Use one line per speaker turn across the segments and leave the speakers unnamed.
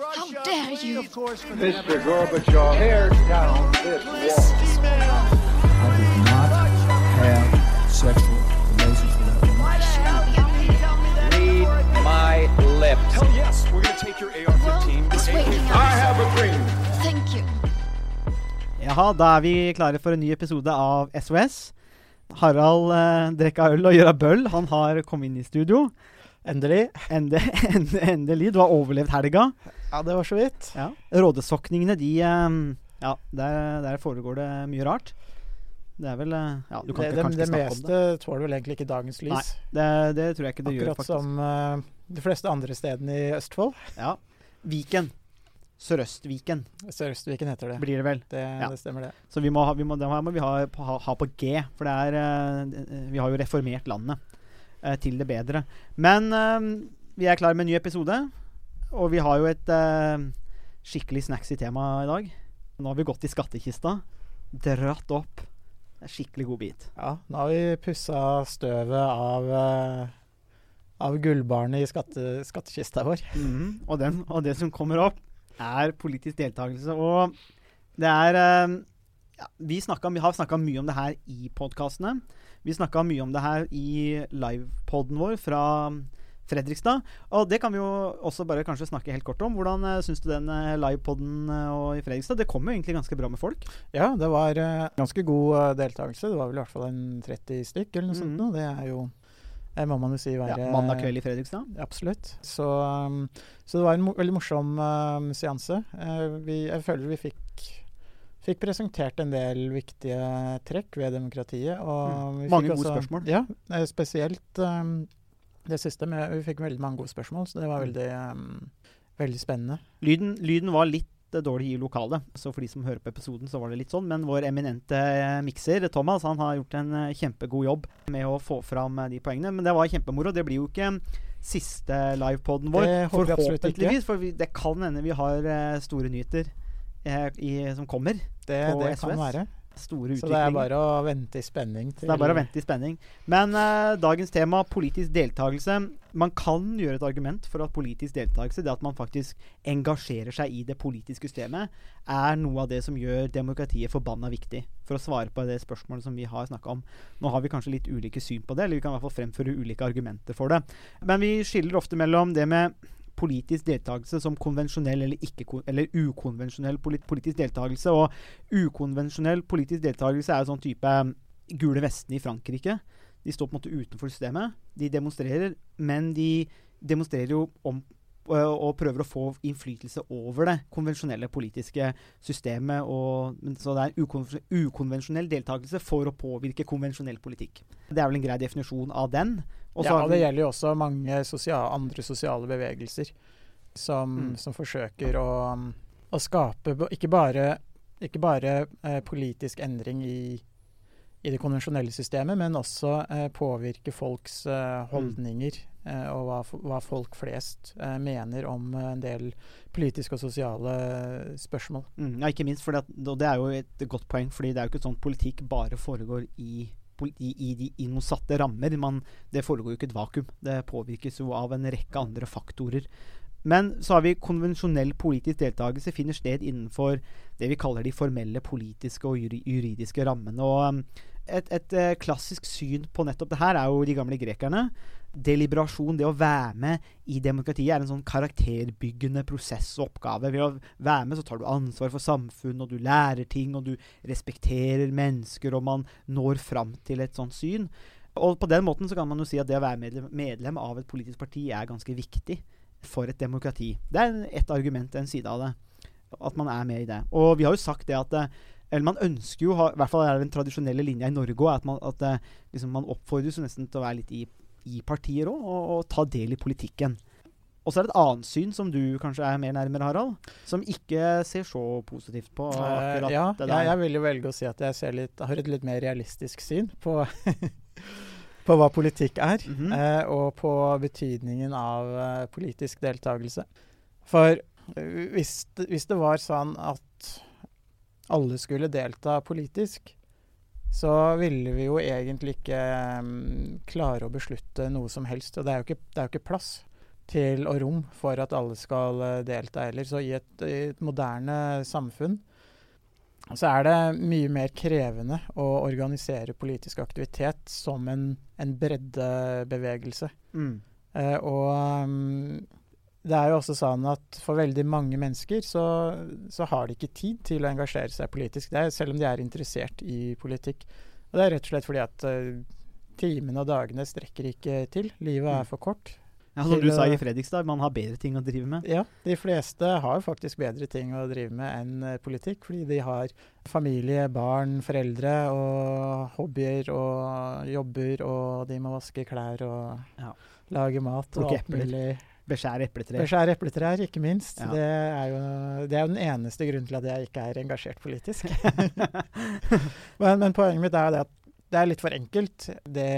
How dare you?
Mr. Gorbachev, tear down this wall.
I did not have sexual relations with that woman.
Read my lips.
Hell yes, we're gonna take your AR-15.
Well,
I have a dream.
Thank you.
Jaha, da er vi klare for en ny episode av SOS. Harald eh, drikker øl og gjøra bøll. Han har kommet inn i studio.
Endelig.
Ende, ende, endelig. Du har overlevd helga.
Ja, det var så vidt.
Ja. Rådesokningene, de eh, Ja, der, der foregår det mye rart. Det er vel eh, Ja, du kan
Det,
ikke kanskje
det
ikke snakke om det.
meste tåler vel egentlig ikke dagens lys.
Nei, det, det tror jeg ikke det gjør,
Akkurat som uh, de fleste andre stedene i Østfold.
Ja. Viken. Sørøstviken
Sørøstviken heter det.
blir det vel.
Det,
Ja.
det stemmer, det.
Så vi må ha, vi må, det må vi ha ha, ha på G, for det er eh, Vi har jo reformert landet eh, til det bedre. Men eh, vi er klar med en ny episode, og vi har jo et skikkelig skikkelig i tema i dag. Nå har vi gått i skattkista, dratt opp. Det er skikkelig god bit.
Ja, nå har vi pussa støvet av eh, av gullbarnet i skatte, skattkista vår.
Mhm. og, den, og det som kommer opp, er politisk deltakelse. Og det er eh, ja, Vi, snakket, vi har snakka mye om det her i podkastene. Vi snakka mye om det her i livepoden vår fra Fredrikstad. Og det kan vi jo også bare kanskje snakke helt kort om. Hvordan uh, syns du den uh, livepoden uh, i Fredrikstad? Det kom jo egentlig ganske bra med folk.
Ja, det var eh, ganske god eh, deltakelse. Det var vel i hvert fall en 30 stykk eller noe sånt.
Mhm.
nå. Det er jo det må man jo si være Ja,
mandag kveld i Fredrikstad.
Absolutt. Så, um, så det var en mo veldig morsom seanse. Eh, vi, jeg føler vi fikk, fikk presentert en del viktige trekk ved demokratiet. Og
Mm. Mange
fikk
gode spørsmål.
Ja, eh, spesielt um, det siste. Med, vi fikk veldig mange gode spørsmål, så det var
Mm.
veldig, um, veldig spennende.
Lyden, lyden var litt eh, dårlig i lokalet, så for de som hører på episoden, så var det litt sånn. Men vår eminente eh, mikser, Thomas, han har gjort en kjempegod jobb med å få fram de poengene. Men det var kjempemoro. Det blir jo ikke siste livepoden vår,
Det
forhåpentligvis. For vi, det kan hende vi har store nyheter i, som kommer.
Det,
På
det kan være.
Store
Så det er bare å vente i spenning
Så det er bare å vente i spenning. Men uh, dagens tema, politisk deltakelse. Man kan gjøre et argument for at politisk deltakelse, det at man faktisk engasjerer seg i det politiske systemet, er noe av det som gjør demokratiet forbanna viktig. For å svare på det spørsmålet som vi har snakka om. Nå har vi kanskje litt ulike syn på det, eller vi kan i hvert fall fremføre ulike argumenter for det. Men vi skiller ofte mellom det med politisk deltakelse som konvensjonell eller, ikke, eller ukonvensjonell politisk deltakelse. Og ukonvensjonell politisk deltakelse er sånn type gule vestene i Frankrike. De står på en måte utenfor systemet. De demonstrerer, men de demonstrerer jo om og prøver å få innflytelse over det konvensjonelle politiske systemet. Og, så det er ukon ukonvensjonell deltakelse for å påvirke konvensjonell politikk. Det er vel en grei definisjon av den.
Ja, og det gjelder jo også mange sosial, andre sosiale bevegelser som,
Mm.
som forsøker å, å skape ikke bare, ikke bare eh, politisk endring i, i det konvensjonelle systemet, men også eh, påvirke folks
Mm.
eh, holdninger eh, og hva, hva folk flest eh, mener om eh, en del politiske og sosiale spørsmål.
Mm, ja, ikke minst. Fordi at, og det er jo et godt poeng, fordi det er jo ikke sånn politikk bare foregår i, i, de- i noen satte rammer. Man, det foregår jo ikke et vakuum. Det påvirkes jo av en rekke andre faktorer. Men så har vi konvensjonell politisk deltakelse finner sted innenfor det vi kaller de formelle politiske og juridiske rammene. Og um, et, et eh, klassisk syn på nettopp det her er jo de gamle grekerne. Deliberasjon, det å være med i demokratiet, er en sånn karakterbyggende prosess og oppgave. Ved å være med så tar du ansvar for samfunnet, og du lærer ting, og du respekterer mennesker, og man når fram til et sånt syn. Og på den måten så kan man jo si at det å være medlem, medlem av et politisk parti er ganske viktig for et demokrati. Det er et argument, en side av det. At man er med i det. Og vi har jo sagt det at eh, eller man ønsker jo, i hvert fall er det den tradisjonelle linja i Norge at, man, at eh, liksom man oppfordres nesten til å være litt i, i partier òg, og, og ta del i politikken. Og så er det et annet syn som du kanskje er mer nærmere, Harald, som ikke ser så positivt på akkurat
uh, ja,
det der.
Ja, jeg vil jo velge å si at jeg ser litt, har et litt mer realistisk syn på, på hva politikk er,
mm
-hmm. uh, og på betydningen av uh, politisk deltakelse. For eh, hvis, det- hvis det var sånn at alle skulle delta politisk, så ville vi jo egentlig ikke mm, klare å beslutte noe som helst. Og det er jo ikke, det er jo ikke plass til og rom for at alle skal eh, delta heller. Så i et, i et moderne samfunn så er det mye mer krevende å organisere politisk aktivitet som en, en breddebevegelse.
Mm.
Eh, og um, det er jo også sånn at for veldig mange mennesker så, så har de ikke tid til å engasjere seg politisk, det er, selv om de er interessert i politikk. Og det er rett og slett fordi at uh, timene og dagene strekker ikke til. Livet er
Mm.
for kort.
Ja, som du sa i Fredrikstad, man har bedre ting å drive med.
Ja, de fleste har faktisk bedre ting å drive med enn eh, politikk, fordi de har familie, barn, foreldre og hobbyer og jobber, og de må vaske klær og
Ja.
lage mat og alt mulig.
Beskjære epletrær.
Beskjære epletrær, ikke minst.
Ja.
Det, er jo, det er jo den eneste grunnen til at jeg ikke er engasjert politisk. men, men poenget mitt er det at det er litt for enkelt. Det,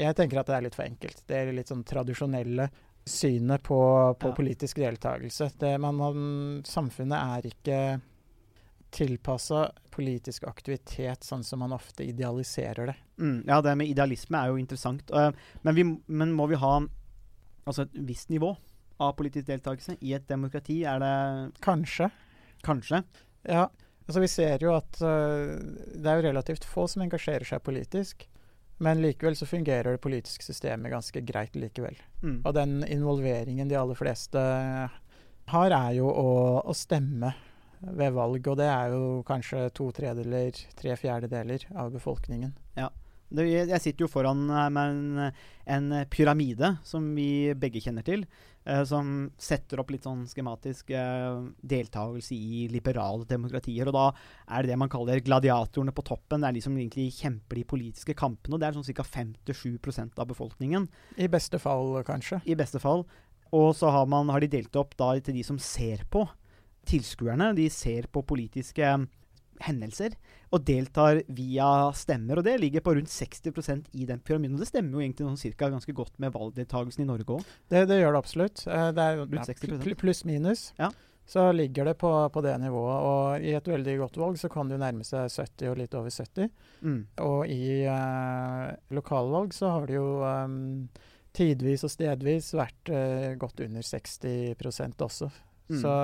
jeg tenker at det er litt for enkelt. Det er litt sånn tradisjonelle synet på, på
Ja.
politisk deltakelse. Det, man, man, samfunnet er ikke tilpassa politisk aktivitet sånn som man ofte idealiserer det.
Mm, ja, det med idealisme er jo interessant. Uh, men, vi, men må vi ha altså et visst nivå av politisk deltakelse i et demokrati? Er det
Kanskje.
kanskje?
Ja, altså vi ser jo at uh, det er jo relativt få som engasjerer seg politisk. Men likevel så fungerer det politiske systemet ganske greit likevel.
Mm.
Og den involveringen de aller fleste har, er jo å, å stemme ved valg. Og det er jo kanskje to tredjedeler, tre fjerdedeler av befolkningen.
Ja. jeg sitter jo foran her med en, en pyramide som vi begge kjenner til. Eh, som setter opp litt sånn skematisk eh, deltakelse i liberale demokratier. Og da er det det man kaller gladiatorene på toppen. Det er de som egentlig kjemper de politiske kampene. Og det er sånn ca. 5-7% av befolkningen.
I beste fall, kanskje.
i beste fall. Og så har, man, har de delt opp da til de som ser på. Tilskuerne. De ser på politiske hendelser og deltar via stemmer. Og det ligger på rundt 60% i den pyramiden. Og det stemmer jo egentlig sånn cirka ganske godt med valgdeltakelsen i Norge òg.
Det, det gjør det absolutt. Eh, Det er
Rundt
ja,
60%.
pl- pluss-minus.
Ja.
Så ligger det på, på det nivået. Og i et veldig godt valg så kan det jo nærme seg 70 og litt over 70.
Mm.
Og i eh, lokalvalg så har det jo um, tidvis og stedvis vært eh, godt under 60 også.
Mm.
Så,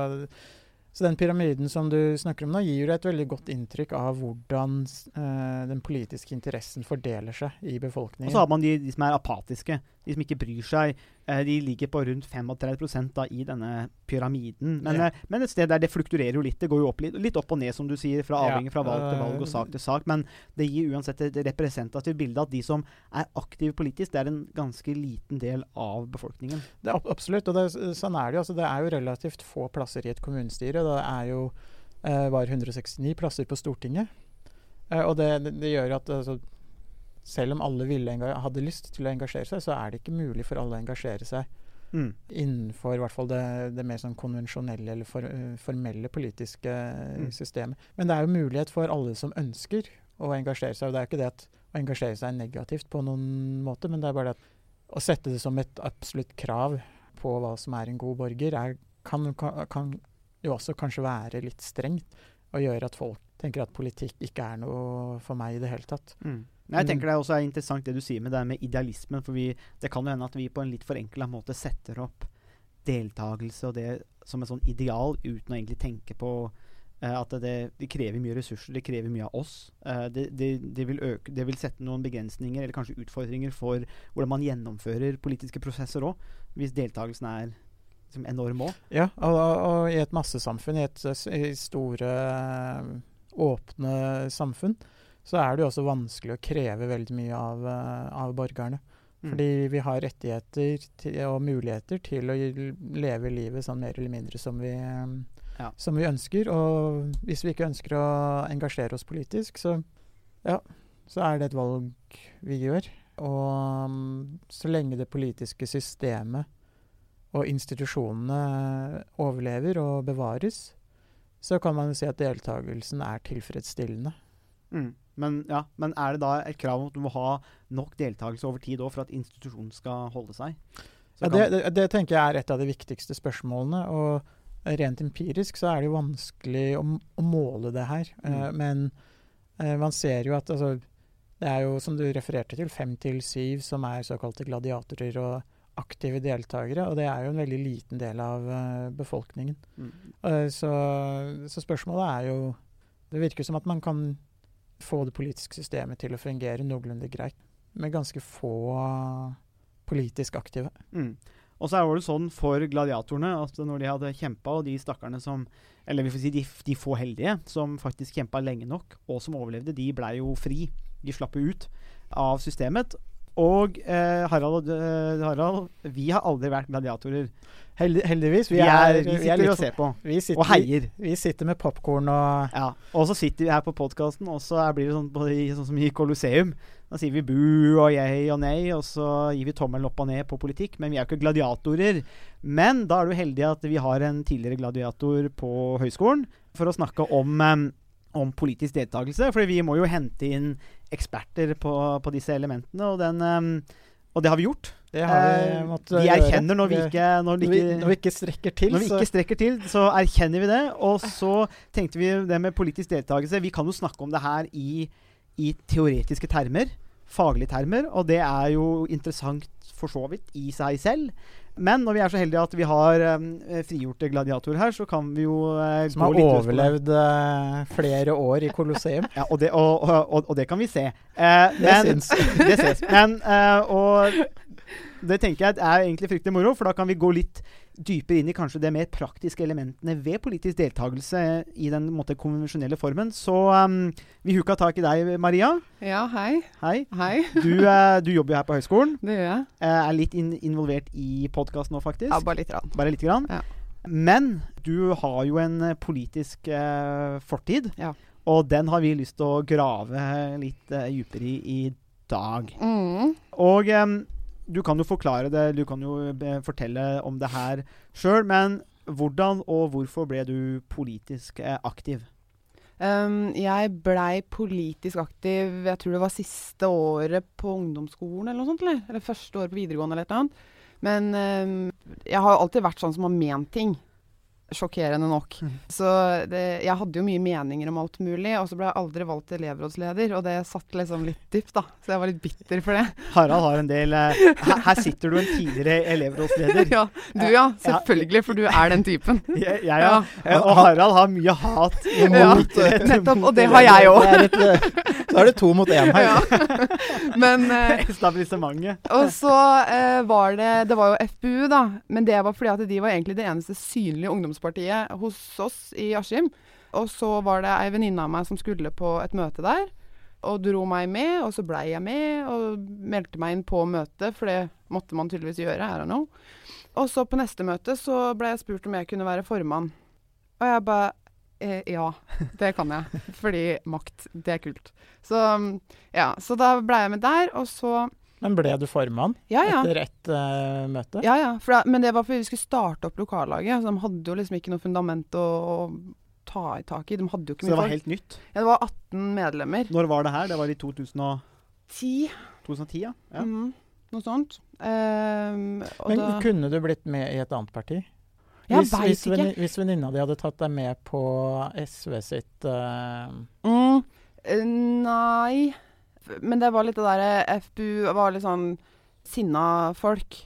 så den pyramiden som du snakker om nå, gir jo et veldig godt inntrykk av hvordan eh, den politiske interessen fordeler seg i befolkningen.
Og så har man de, de som er apatiske. De som ikke bryr seg. Eh, de ligger på rundt 35% da, i denne pyramiden. Men,
Ja.
eh, men et sted der det flukturerer jo litt. Det går jo opp litt, litt opp og ned, som du sier, fra avhengig fra valg til valg og sak til sak. Men det gir uansett et representativt bilde at de som er aktive politisk, det er en ganske liten del av befolkningen.
Det er absolutt, og det, sånn er det jo. Altså, det er jo relativt få plasser i et kommunestyre. Det er jo eh, bare 169 plasser på Stortinget. Eh, og det, det, det gjør at altså, selv om alle ville hadde lyst til å engasjere seg, så er det ikke mulig for alle å engasjere seg
Mm.
innenfor i hvert fall det, det mer sånn konvensjonelle eller for, formelle politiske
Mm.
systemet. Men det er jo mulighet for alle som ønsker å engasjere seg. og Det er jo ikke det at å engasjere seg er negativt på noen måte, men det er bare det at å sette det som et absolutt krav på hva som er en god borger, er, kan, kan, kan jo også kanskje være litt strengt. Og gjøre at folk tenker at politikk ikke er noe for meg i det hele tatt.
Mm. Men Jeg tenker det er også er interessant det du sier med det med idealismen. For vi, det kan jo hende at vi på en litt forenkla måte setter opp deltakelse og det som et sånn ideal, uten å egentlig tenke på uh, at det, det krever mye ressurser, det krever mye av oss. Uh, det, det, det, vil øke, det vil sette noen begrensninger eller kanskje utfordringer for hvordan man gjennomfører politiske prosesser òg, hvis deltakelsen er liksom, enorm òg.
Ja, og, og, i et massesamfunn, i et i store, eh, åpne samfunn, så er det jo også vanskelig å kreve veldig mye av, eh, av borgerne.
Mm.
Fordi vi har rettigheter til, og muligheter til å leve livet sånn mer eller mindre som vi, eh,
Ja.
som vi ønsker. Og hvis vi ikke ønsker å engasjere oss politisk, så, ja, så er det et valg vi gjør. Og mm, så lenge det politiske systemet og institusjonene overlever og bevares, så kan man jo si at deltakelsen er tilfredsstillende.
Mm. Men, ja, men er det da et krav om at du må ha nok deltakelse over tid òg for at institusjonen skal holde seg?
Ja, det, det, det tenker jeg er et av de viktigste spørsmålene. Og rent empirisk så er det jo vanskelig å, å måle det her.
Mm.
Uh, men uh, man ser jo at altså, det er jo, som du refererte til, fem til syv som er såkalte gladiatorer. Og aktive deltakere, og det er jo en veldig liten del av uh, befolkningen.
Mm.
Uh, så, så spørsmålet er jo Det virker som at man kan få det politiske systemet til å fungere noenlunde greit med ganske få politisk aktive.
Mm. Og så er det sånn for gladiatorene at når de hadde kjempa, og de stakkarene som Eller vi får si de, de få heldige som faktisk kjempa lenge nok, og som overlevde, de blei jo fri. De slapp jo ut av systemet. Og eh, Harald, eh, Harald, vi har aldri vært gladiatorer.
Held, heldigvis.
Vi, er, vi
vi
sitter
litt
og ser på.
Vi sitter,
Og heier.
Vi, vi sitter med popkorn og
Ja. Og så sitter vi her på podkasten, og så blir det sånn, på, i- sånn som i Colosseum. Da sier vi bu og jeg og nei, og så gir vi tommelen opp og ned på politikk. Men vi er jo ikke gladiatorer. Men da er du heldig at vi har en tidligere gladiator på høyskolen for å snakke om, em, om politisk deltakelse. For vi må jo hente inn eksperter på, på disse elementene, og, den, em, og det har vi gjort.
Det har vi
Eh, vi erkjenner når vi ikke Når,
vi,
ikke,
når vi ikke strekker til,
når vi ikke strekker til, så erkjenner vi det. Og så tenkte vi det med politisk deltakelse Vi kan jo snakke om det her i, i teoretiske termer. Faglige termer. Og det er jo interessant for så vidt i seg selv. Men når vi er så heldige at vi har um, frigjorte gladiatorer her, så kan vi jo uh,
Som har overlevd uh, flere år i Colosseum.
Ja, og det, og, og, og, og det kan vi se. Uh,
Det
men,
syns.
det ses. Men, eh, og det tenker jeg er egentlig fryktelig moro, for da kan vi gå litt dypere inn i kanskje de mer praktiske elementene ved politisk deltakelse i den måte, konvensjonelle formen. Så um, vi huka tak i deg, Maria.
Ja, hei.
Hei.
Hei.
Du, uh, du jobber jo her på høyskolen.
Det gjør jeg.
Uh, er litt in involvert i podkast nå, faktisk.
Ja, bare litt. grann.
Bare litt grann.
Ja.
Men du har jo en eh, politisk uh, fortid,
Ja.
og den har vi lyst til å grave litt uh, dypere i i dag.
Mm.
Og em, du kan jo forklare det, du kan jo eh, fortelle om det her sjøl, men hvordan og hvorfor ble du politisk eh, aktiv?
Um, jeg blei politisk aktiv jeg tror det var siste året på ungdomsskolen eller noe sånt. Eller, eller første året på videregående eller et eller annet. Men um, jeg har alltid vært sånn som har ment ting. Sjokkerende nok.
Mm.
Så det, jeg hadde jo mye meninger om alt mulig, og så ble jeg aldri valgt til elevrådsleder, og det satt liksom litt dypt, da. Så jeg var litt bitter for det.
Harald har en del eh, her, her sitter du en tidligere elevrådsleder.
ja, du ja, selvfølgelig, for du er den typen.
Jeg, jeg, ja. ja. Og Harald har mye hat
Ja,
eh,
nettopp, og det har jeg òg.
Eh, Så er det to mot én her.
Ja. Men eh,
etablissementet.
Og så eh, var det Det var jo FPU, da. Men det var fordi at de var egentlig det eneste synlige ungdomspartiet hos oss i Askim. Og så var det ei venninne av meg som skulle på et møte der. Og dro meg med, og så blei jeg med og meldte meg inn på møtet, for det måtte man tydeligvis gjøre. her Og nå. Og så på neste møte så ble jeg spurt om jeg kunne være formann. Og jeg bare eh, Ja, det kan jeg. Fordi makt, det er kult. Så ja, så da blei jeg med der, og så
Men ble du formann
Ja, ja.
etter ett uh, møte?
Ja, ja. For da, men det var fordi vi skulle starte opp lokallaget. Så de hadde jo liksom ikke noe fundament å, å ta i tak i. De hadde jo ikke
Så det var
folk.
helt nytt.
Ja, det var 18 medlemmer.
Når var det her? Det var i
2010?
2010, ja. ja.
mhm, noe sånt. Um, og
Men
da,
kunne du blitt med i et annet parti?
Jeg
hvis,
veit
hvis,
ikke.
venni- hvis venninna di hadde tatt deg med på SV sitt uh,
Mm, eh, nei. Men det var litt det derre FBU var litt sånn sinna folk.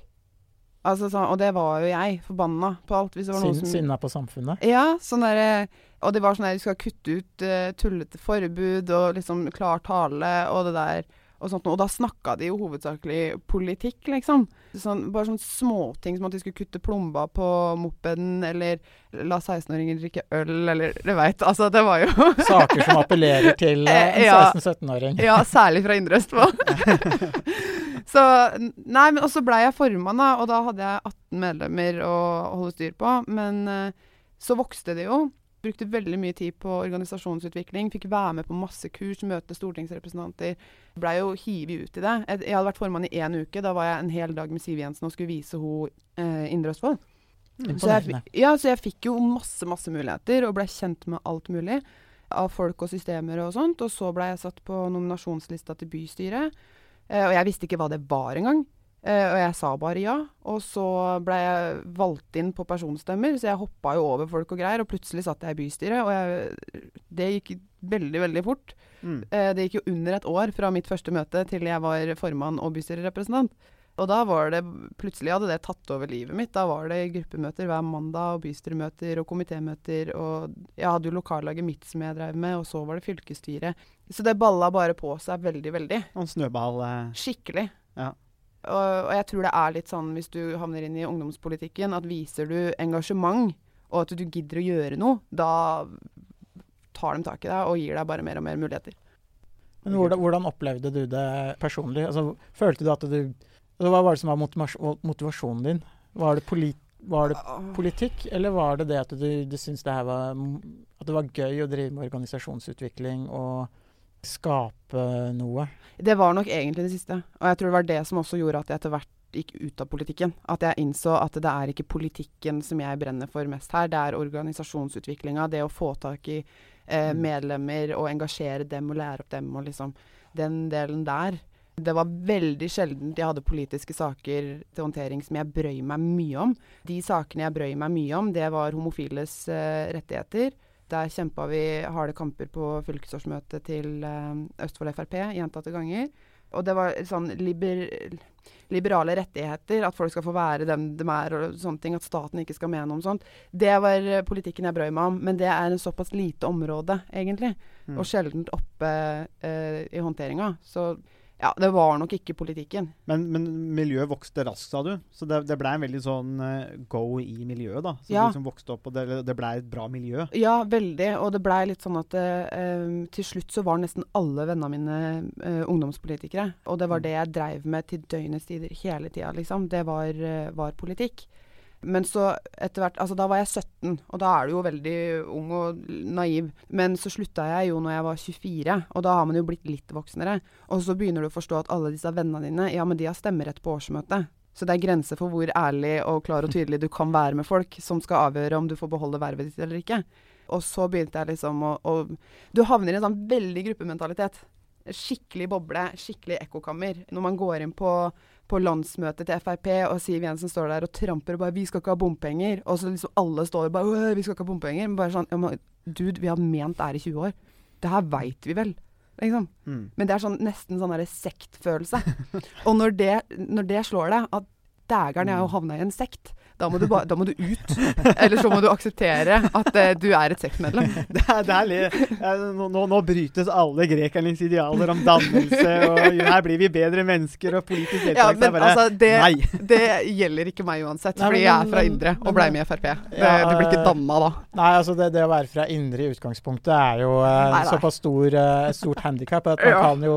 Altså sånn, og det var jo jeg. Forbanna på alt. Hvis det var noen
sin,
som
sinna på samfunnet?
Ja, sånn der, Og det var sånn der Du skal kutte ut uh, tullete forbud og liksom klar tale og det der og sånt. Og da snakka de jo hovedsakelig politikk, liksom. Sånn, bare sånne småting som at de skulle kutte plomba på mopeden, eller la 16-åringer drikke øl, eller du veit. Altså, det var jo
Saker som appellerer til eh, en 16-17-åring.
Ja, særlig fra Indre Østfold. så Nei, men og så blei jeg formann, da, og da hadde jeg 18 medlemmer å holde styr på. Men eh, så vokste det jo. Brukte veldig mye tid på organisasjonsutvikling. Fikk være med på masse kurs, møte stortingsrepresentanter. Blei jo hivet ut i det. Jeg, hadde vært formann i én uke. Da var jeg en hel dag med Siv Jensen og skulle vise henne eh, Indre Østfold. Så jeg, ja, så jeg fikk jo masse, masse muligheter, og ble kjent med alt mulig. Av folk og systemer og sånt. Og så ble jeg satt på nominasjonslista til bystyret. Eh, og jeg visste ikke hva det var engang. Eh, og jeg sa bare ja. Og så ble jeg valgt inn på personstemmer, så jeg hoppa jo over folk og greier. Og plutselig satt jeg i bystyret, og jeg, det gikk veldig, veldig fort.
Mm.
Uh, det gikk jo under et år fra mitt første møte til jeg var formann og bystyrerepresentant. Og da var det Plutselig hadde det tatt over livet mitt. Da var det gruppemøter hver mandag, og bystyremøter og komitémøter. Og jeg hadde jo lokallaget mitt som jeg drev med, og så var det fylkesstyret. Så det balla bare på seg veldig, veldig.
Og en snøball eh,
Skikkelig.
Ja.
Og, jeg tror det er litt sånn hvis du havner inn i ungdomspolitikken, at viser du engasjement, og at du gidder å gjøre noe, da tar de tak i deg og gir deg bare mer og mer muligheter.
Men hvordan, hvordan opplevde du det personlig? Altså, følte du at du altså, Hva var det som var motivasjonen din? Var det, polit, var det politikk, eller var det det at du, du syntes det her var At det var gøy å drive med organisasjonsutvikling og skape noe?
Det var nok egentlig det siste. Og jeg tror det var det som også gjorde at jeg etter hvert gikk ut av politikken. At jeg innså at det er ikke politikken som jeg brenner for mest her. Det er organisasjonsutviklinga, det å få tak i eh, medlemmer og engasjere dem og lære opp dem og liksom den delen der. Det var veldig sjelden jeg hadde politiske saker til håndtering som jeg brøy meg mye om. De sakene jeg brøy meg mye om, det var homofiles eh, rettigheter. Der kjempa vi harde kamper på fylkesårsmøtet til eh, Østfold Frp gjentatte ganger. Og det var sånn liber, liberale rettigheter, at folk skal få være dem de er og sånne ting. At staten ikke skal mene om sånt. Det var eh, politikken jeg brøy meg om. Men det er en såpass lite område, egentlig.
Mm.
Og sjeldent oppe eh, i håndteringa. Så ja, det var nok ikke politikken.
Men, men miljøet vokste raskt, sa du. Så det, det ble en veldig sånn eh, go i miljøet, da. Så
Ja.
du liksom vokste opp, og det, det ble et bra miljø.
Ja, veldig. Og det blei litt sånn at eh, til slutt så var nesten alle vennene mine eh, ungdomspolitikere. Og det var det jeg dreiv med til døgnets tider hele tida, liksom. Det var, eh, var politikk. Men så etter hvert Altså, da var jeg 17, og da er du jo veldig ung og naiv. Men så slutta jeg jo når jeg var 24, og da har man jo blitt litt voksnere. Og så begynner du å forstå at alle disse vennene dine, ja, men de har stemmerett på årsmøtet. Så det er grenser for hvor ærlig og klar og tydelig du kan være med folk som skal avgjøre om du får beholde vervet ditt eller ikke. Og så begynte jeg liksom å, å Du havner i en sånn veldig gruppementalitet. Skikkelig boble, skikkelig ekkokammer. Når man går inn på, på landsmøtet til Frp, og Siv Jensen står der og tramper og bare 'Vi skal ikke ha bompenger', og så liksom alle står og bare 'Vi skal ikke ha bompenger'. Men bare sånn ja, Dude, vi har ment det her i 20 år. Det her veit vi vel. Liksom.
Mm.
Men det er sånn, nesten sånn sektfølelse. og når det, når det slår deg, at dægeren, jeg har jo havna i en sekt, da må, du ba, da må du ut. Eller så må du akseptere at uh, du er et sektmedlem.
Det er, det er litt, nå, nå, brytes alle grekernes idealer om dannelse, og her blir vi bedre mennesker, og politisk
Ja, men
bare
altså, det,
Nei.
det gjelder ikke meg uansett,
Nei,
fordi
men-
jeg er fra Indre og blei med i Frp. Det,
Ja,
du blir ikke
eh,
danna da.
Nei, altså det, det å være fra indre i utgangspunktet er jo uh,
Nei,
såpass stor, uh, stort handikap at man
Ja.
kan, jo,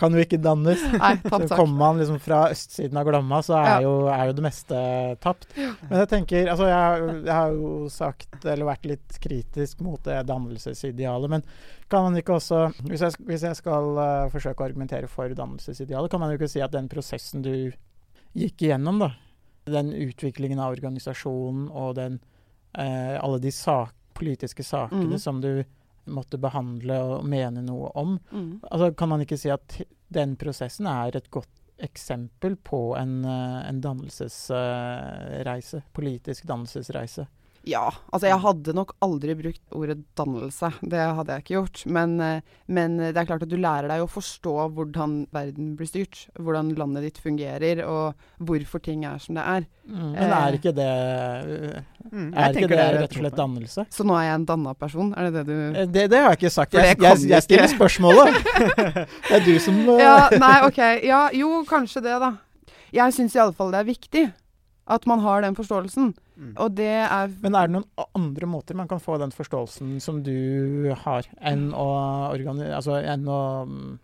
kan jo ikke dannes.
Nei,
Så
tapt
kommer man liksom fra østsiden av Glomma, så er, jo, er jo det meste tapt. Men jeg tenker Altså, jeg, har- jeg har jo sagt, eller vært litt kritisk mot det dannelsesidealet, men kan man ikke også Hvis jeg, hvis jeg skal uh, forsøke å argumentere for dannelsesidealet, kan man jo ikke si at den prosessen du gikk igjennom, da, den utviklingen av organisasjonen og den uh, alle de sak, politiske sakene
mm.
som du måtte behandle og mene noe om,
Mm.
Altså, kan man ikke si at den prosessen er et godt eksempel på en, eh, en dannelsesreise? politisk dannelsesreise.
Ja. Altså, jeg hadde nok aldri brukt ordet dannelse. Det hadde jeg ikke gjort. Men, eh, men det er klart at du lærer deg å forstå hvordan verden blir styrt. Hvordan landet ditt fungerer, og hvorfor ting er som det er.
Men
Eh.
er ikke det
Mm,
Er ikke
det,
det
er
rett og slett dannelse?
Så nå er jeg en danna person? Er det det du
Eh, Det, det har jeg ikke sagt. Jeg, jeg, jeg stiller spørsmålet. Det er du som eh,
Ja, nei, OK. Ja, jo, kanskje det, da. Jeg syns i alle fall det er viktig at man har den forståelsen.
Mm.
Og det er
Men er det noen andre måter man kan få den forståelsen som du har, enn å, organi altså, enn å mm,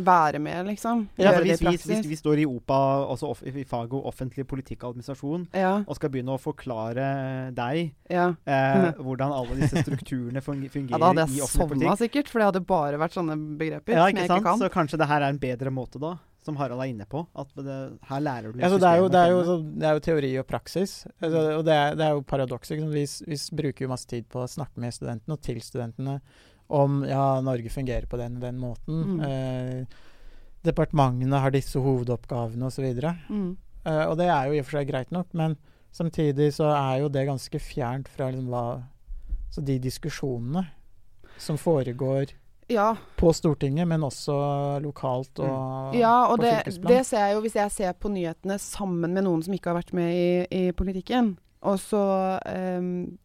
være med, liksom.
Ja, for hvis, vi, hvis vi står i OPA, altså off, i faget offentlig politikk og administrasjon,
Ja,
og skal begynne å forklare deg
ja.
eh, hvordan alle disse strukturene fun fungerer
ja, da hadde jeg
offentlig
sovna sikkert, for det hadde bare vært sånne begreper
Ja,
som jeg
sant?
ikke kan.
Så kanskje det her er en bedre måte, da, som Harald er inne på. At det, her lærer du
Altså, det, er jo, det, er jo, så- det er jo teori og praksis. Altså, og det er, det er jo paradokset. Vi, vi bruker jo masse tid på å snakke med studentene og til studentene om ja, Norge fungerer på den og den måten.
Mm.
Eh, departementene har disse hovedoppgavene osv.
Mm.
Eh, og det er jo i og for seg greit nok, men samtidig så er jo det ganske fjernt fra liksom hva Så de diskusjonene som foregår
Ja,
på Stortinget, men også lokalt og
ja og det, det ser jeg jo hvis jeg ser på nyhetene sammen med noen som ikke har vært med i, i politikken. Og så ehm,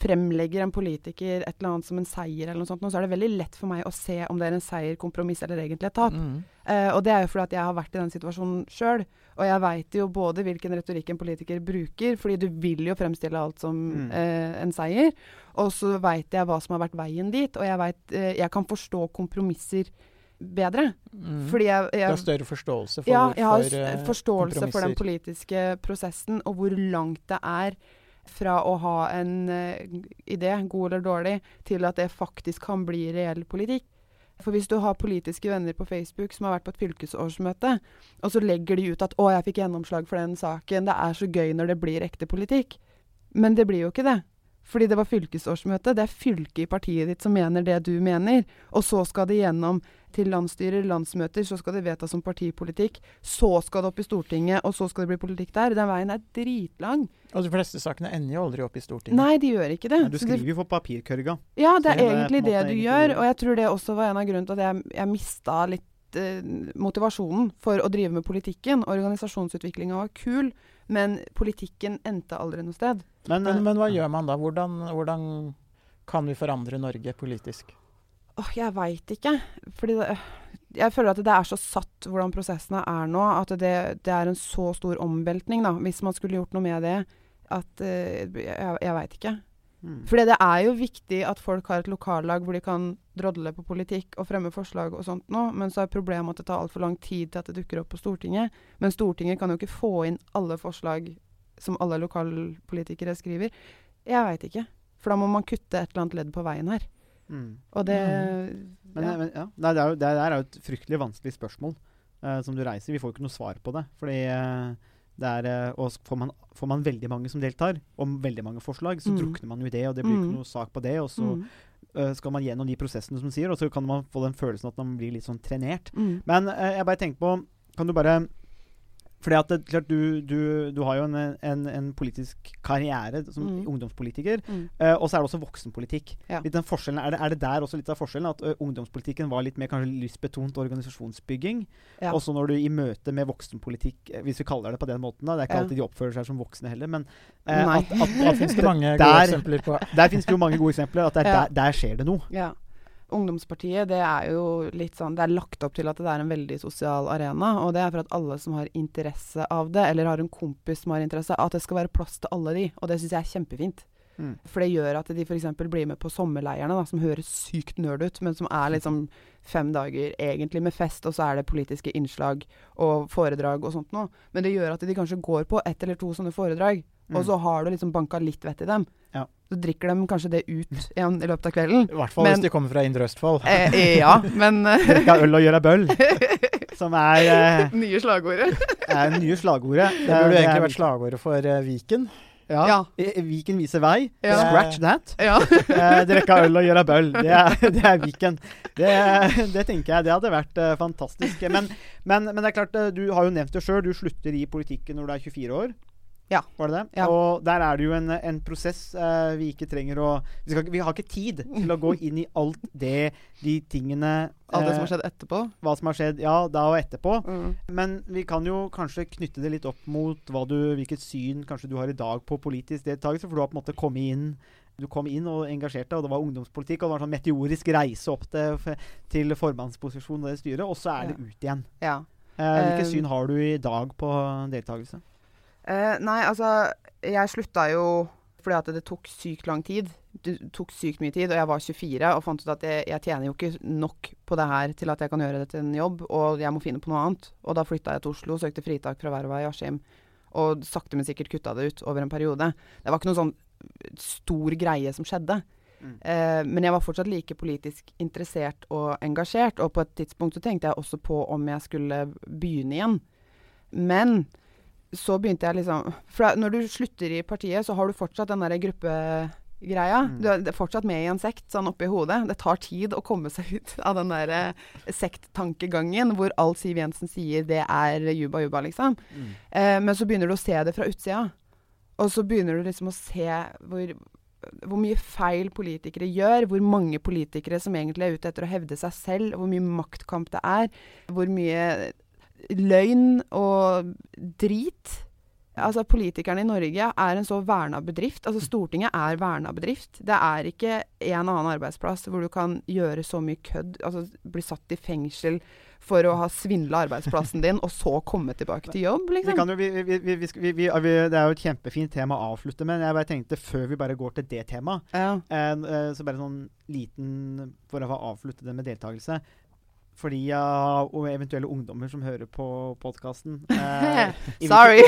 fremlegger en politiker et eller annet som en seier, eller noe sånt, så er det veldig lett for meg å se om det er en seier, kompromiss eller egentlig et tap.
Mm.
Uh, og det er jo fordi at jeg har vært i den situasjonen sjøl. Og jeg veit jo både hvilken retorikk en politiker bruker, fordi du vil jo fremstille alt som
Mm.
uh, en seier. Og så veit jeg hva som har vært veien dit, og jeg, vet, uh, jeg kan forstå kompromisser bedre.
Mm.
Fordi jeg,
Du har større forståelse for
ja, jeg har
hvorfor,
s-
eh,
forståelse for den politiske prosessen, og hvor langt det er fra å ha en eh, idé, god eller dårlig, til at det faktisk kan bli reell politikk. For hvis du har politiske venner på Facebook som har vært på et fylkesårsmøte, og så legger de ut at 'Å, jeg fikk gjennomslag for den saken', det er så gøy når det blir ekte politikk. Men det blir jo ikke det. Fordi det var fylkesårsmøte. Det er fylket i partiet ditt som mener det du mener. Og så skal det gjennom til landsstyrer, landsmøter, så skal det vedtas som partipolitikk. Så skal det opp i Stortinget, og så skal det bli politikk der. Den veien er dritlang.
Og de fleste sakene ender jo aldri opp i Stortinget.
Nei, de gjør ikke det.
Men du skriver jo for papirkørga.
ja, det er
det er
egentlig det du
egentlig
gjør. Og jeg tror det også var en av grunnene til at jeg, jeg mista litt eh, motivasjonen for å drive med politikken. Organisasjonsutviklinga var kul, men politikken endte aldri noe sted.
Men,
Men,
eh,
men hva gjør man da? Hvordan, hvordan kan vi forandre Norge politisk?
Åh, jeg veit ikke. Fordi det, jeg føler at det er så satt hvordan prosessene er nå, at det, det er en så stor omveltning, da, hvis man skulle gjort noe med det, at eh, jeg, jeg veit ikke.
Mm.
Fordi det er jo viktig at folk har et lokallag hvor de kan drodle på politikk og fremme forslag og sånt nå, men så er problemet at det tar altfor lang tid til at det dukker opp på Stortinget. Men Stortinget kan jo ikke få inn alle forslag som alle lokalpolitikere skriver. Jeg veit ikke. For da må man kutte et eller annet ledd på veien her.
Mm.
Og det
Men,
ja.
men ja. Nei, det, er jo, det er jo et fryktelig vanskelig spørsmål uh, som du reiser. Vi får jo ikke noe svar på det. Fordi uh, er eh, Og får man, får man veldig mange som deltar, om veldig mange forslag, så
Mm.
drukner man jo i det, og det blir
Mm.
ikke noe sak på det. Og så
mm,
uh, skal man gjennom de prosessene som sier, og så kan man få den følelsen at man blir litt sånn trenert.
mm.
Men uh, jeg bare tenker på Kan du bare fordi at det, klart du, du, du har jo en, en, en politisk karriere som
Mm.
ungdomspolitiker.
Mm.
Uh, og så er det også voksenpolitikk.
Ja.
Litt den forskjellen, er, det, er det der også litt av forskjellen? At uh, ungdomspolitikken var litt mer kanskje lystbetont organisasjonsbygging.
Ja.
Og så når du i møte med voksenpolitikk, eh, hvis vi kaller det på den måten da, Det er ikke
Ja.
alltid de oppfører seg som voksne heller, men
uh,
at, at,
at,
at
finnes det mange gode
der,
eksempler på.
der finnes det jo mange gode eksempler. At det er
Ja.
der, der skjer det noe.
Ungdomspartiet det er jo litt sånn Det er lagt opp til at det er en veldig sosial arena. Og det er for at alle som har interesse av det, eller har en kompis som har interesse, at det skal være plass til alle de. Og det syns jeg er kjempefint.
Mm.
For det gjør at de f.eks. blir med på sommerleirene, da, som høres sykt nerd ut, men som er liksom fem dager egentlig med fest, og så er det politiske innslag og foredrag og sånt noe. Men det gjør at de kanskje går på ett eller to sånne foredrag,
Mm.
og så har du liksom banka litt vett i dem.
Ja.
Så drikker de kanskje det ut igjen i løpet av kvelden.
I hvert fall
Men-
hvis de kommer fra Indre Østfold.
Eh, ja, men eh,
Drikke øl og gjøre bøll. Som er, eh,
Nye slagordet.
er nye slagordet.
Det burde egentlig vært slagordet for uh, Viken.
Ja.
Ja.
Viken viser vei.
Ja.
Scratch that.
Ja.
Eh, drikke øl og gjøre bøll. Det er, det er Viken. Det, det tenker jeg det hadde vært uh, fantastisk. Men, men, men det er klart, eh, du har jo nevnt det sjøl. Du slutter i politikken når du er 24 år.
Ja.
Var det det?
Ja.
Og der er det jo en, en prosess uh, vi ikke trenger å vi, skal, vi har ikke tid til å gå inn i alt det, de tingene
Alt det som har
eh,
skjedd etterpå.
Hva som har skjedd, ja, da og etterpå.
Mm.
Men vi kan jo kanskje knytte det litt opp mot hva du, hvilket syn kanskje du har i dag på politisk deltakelse. For du har på en måte kommet inn du kom inn og engasjerte og det var ungdomspolitikk. Og det var en sånn meteorisk reise opp til, til formannsposisjon og det styret, og så er det ut igjen.
Ja.
Uh, hvilket syn har du i dag på deltakelse?
Eh, nei, altså Jeg slutta jo fordi at det tok sykt lang tid. Det tok sykt mye tid, og jeg var 24 og fant ut at jeg, jeg tjener jo ikke nok på det her til at jeg kan gjøre det til en jobb, og jeg må finne på noe annet. Og da flytta jeg til Oslo, søkte fritak fra verva i Askim, og sakte, men sikkert kutta det ut over en periode. Det var ikke noe sånn stor greie som skjedde.
Mm.
Uh, men jeg var fortsatt like politisk interessert og engasjert, og på et tidspunkt så tenkte jeg også på om jeg skulle begynne igjen. Men så begynte jeg liksom For når du slutter i partiet, så har du fortsatt den derre gruppegreia.
Mm.
Du er fortsatt med i en sekt sånn oppi hodet. Det tar tid å komme seg ut av den der eh, sekttankegangen hvor alt Siv Jensen sier, det er juba juba, liksom.
Mm.
Eh, men så begynner du å se det fra utsida. Og så begynner du liksom å se hvor hvor mye feil politikere gjør, hvor mange politikere som egentlig er ute etter å hevde seg selv, hvor mye maktkamp det er, hvor mye løgn og drit. Altså Politikerne i Norge er en så verna bedrift. Altså Stortinget er verna bedrift. Det er ikke en annen arbeidsplass hvor du kan gjøre så mye kødd, altså bli satt i fengsel for å ha svindla arbeidsplassen din, og så komme tilbake til jobb,
Vi
liksom.
kan jo, vi, vi, vi, vi, vi, vi, vi, det er jo et kjempefint tema å avslutte med. Jeg bare tenkte før vi bare går til det temaet,
Ja.
eh, eh, så bare sånn liten For å avslutte det med deltakelse. For de og eventuelle ungdommer som hører på podkasten
Sorry.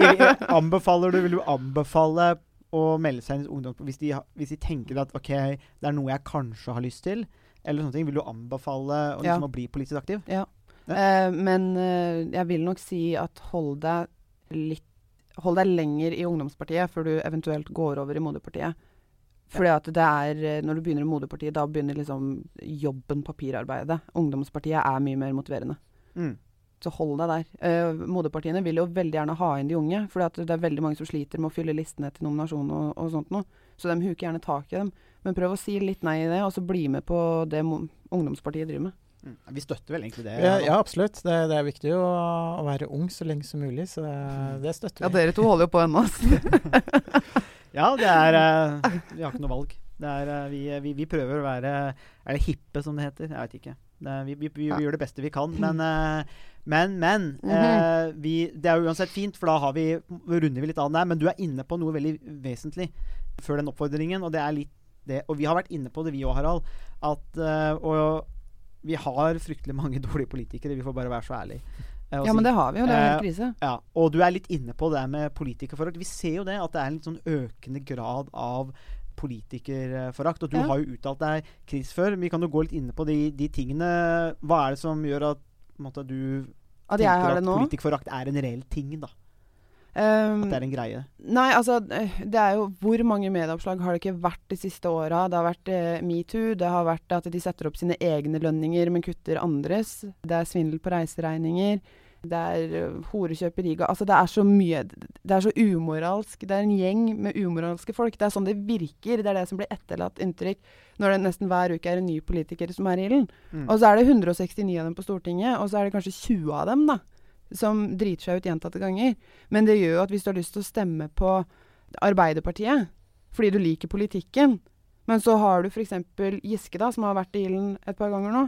anbefaler du, Vil du anbefale å melde seg inn i ungdom hvis de, hvis de tenker at OK, det er noe jeg kanskje har lyst til? Eller sånne ting. Vil du anbefale å,
Ja.
liksom, å bli politisk aktiv?
Eh, men eh, jeg vil nok si at hold deg litt Hold deg lenger i ungdomspartiet før du eventuelt går over i moderpartiet. Fordi at det er eh, Når du begynner i moderpartiet, da begynner liksom jobben, papirarbeidet. Ungdomspartiet er mye mer motiverende.
Mm.
Så hold deg der. Eh, moderpartiene vil jo veldig gjerne ha inn de unge. For det er veldig mange som sliter med å fylle listene til nominasjon og, og sånt noe. Så de huker gjerne tak i dem. Men prøv å si litt nei i det, og så bli med på det mo- ungdomspartiet driver med.
Mm. Vi støtter vel egentlig det.
Ja, ja absolutt. Det, det er viktig å, å være ung så lenge som mulig, så det, det støtter
Ja, dere to holder jo på ennå.
Ja, det er uh, Vi har ikke noe valg. Det er, uh, vi, vi, vi prøver å være Er det hippe, som det heter? Jeg vet ikke. Det er, vi, vi, vi gjør det beste vi kan. Men, uh, men, men eh, vi, Det er jo uansett fint, for da har vi, runder vi litt av der. Men du er inne på noe veldig vesentlig før den oppfordringen, og det er litt det. Og vi har vært inne på det, vi òg, Harald. At eh, Og vi har fryktelig mange dårlige politikere. Vi får bare være så ærlige. Eh,
Ja,
si-
men det har vi jo. Det er jo
Eh,
helt krise.
ja, og du er litt inne på det med politikerforakt. Vi ser jo det, at det er en litt sånn økende grad av politikerforakt. Og du
Ja.
har jo uttalt deg kritisk før. Vi kan jo gå litt inne på de, de tingene. Hva er det som gjør at måtte, du
At
tenker at politikerforakt er en reell ting? da
Um,
At det er en greie?
Nei, altså eh, Det er jo Hvor mange medieoppslag har det ikke vært de siste åra? Det har vært eh, metoo, det har vært at de setter opp sine egne lønninger, men kutter andres. Det er svindel på reiseregninger. Det er uh, horekjøp i Riga. Altså, det er så mye Det er så umoralsk. Det er en gjeng med umoralske folk. Det er sånn det virker. Det er det som blir etterlatt inntrykk når det nesten hver uke er en ny politiker som er i ilden.
Mm.
Og så er det 169 av dem på Stortinget, og så er det kanskje 20 av dem da, som driter seg ut gjentatte ganger. Men det gjør jo at hvis du har lyst til å stemme på Arbeiderpartiet fordi du liker politikken, men så har du f.eks. Giske, da, som har vært i ilden et par ganger nå,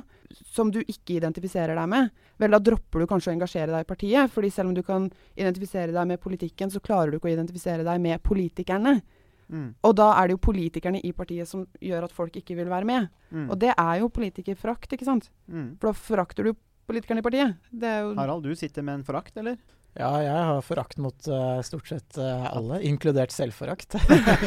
som du ikke identifiserer deg med, vel, da dropper du kanskje å engasjere deg i partiet. fordi selv om du kan identifisere deg med politikken, så klarer du ikke å identifisere deg med politikerne.
Mm.
Og da er det jo politikerne i partiet som gjør at folk ikke vil være med.
Mm.
Og det er jo politikerforakt, ikke sant?
Mm.
For da forakter du politikerne i partiet. Det er jo
Harald, du sitter med en forakt, eller?
Ja, jeg har forakt mot uh, stort sett uh, alle, inkludert selvforakt.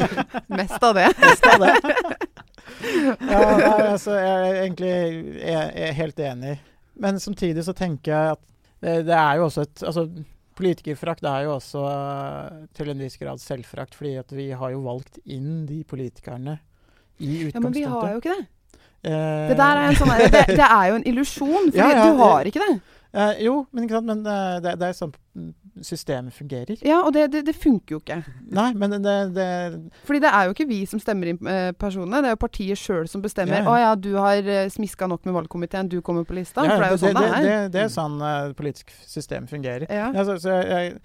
mest av det.
Mest av det. ja, nei, altså, jeg er egentlig jeg, er helt enig. Men samtidig så tenker jeg at det, det er jo også et altså, Politikerforakt er jo også eh, til en viss grad selvforakt, fordi at vi har jo valgt inn de politikerne i utgangspunktet.
Ja, men vi har jo ikke det.
Eh,
Det der er en sånn det, det er jo en illusjon, for
Ja, ja,
du har ikke det.
eh, jo, men men eh, det, det er sånn systemet fungerer.
Ja, og det, det, det funker jo ikke.
Nei, men det, det
Fordi det er jo ikke vi som stemmer inn eh, personene, det er jo partiet sjøl som bestemmer.
Ja,
Å
ja.
du har smiska nok med valgkomiteen, du kommer på lista.
ja,
for det er jo sånn det,
det,
er.
det, er sånn uh, politisk system fungerer.
Ja.
Ja, så, jeg,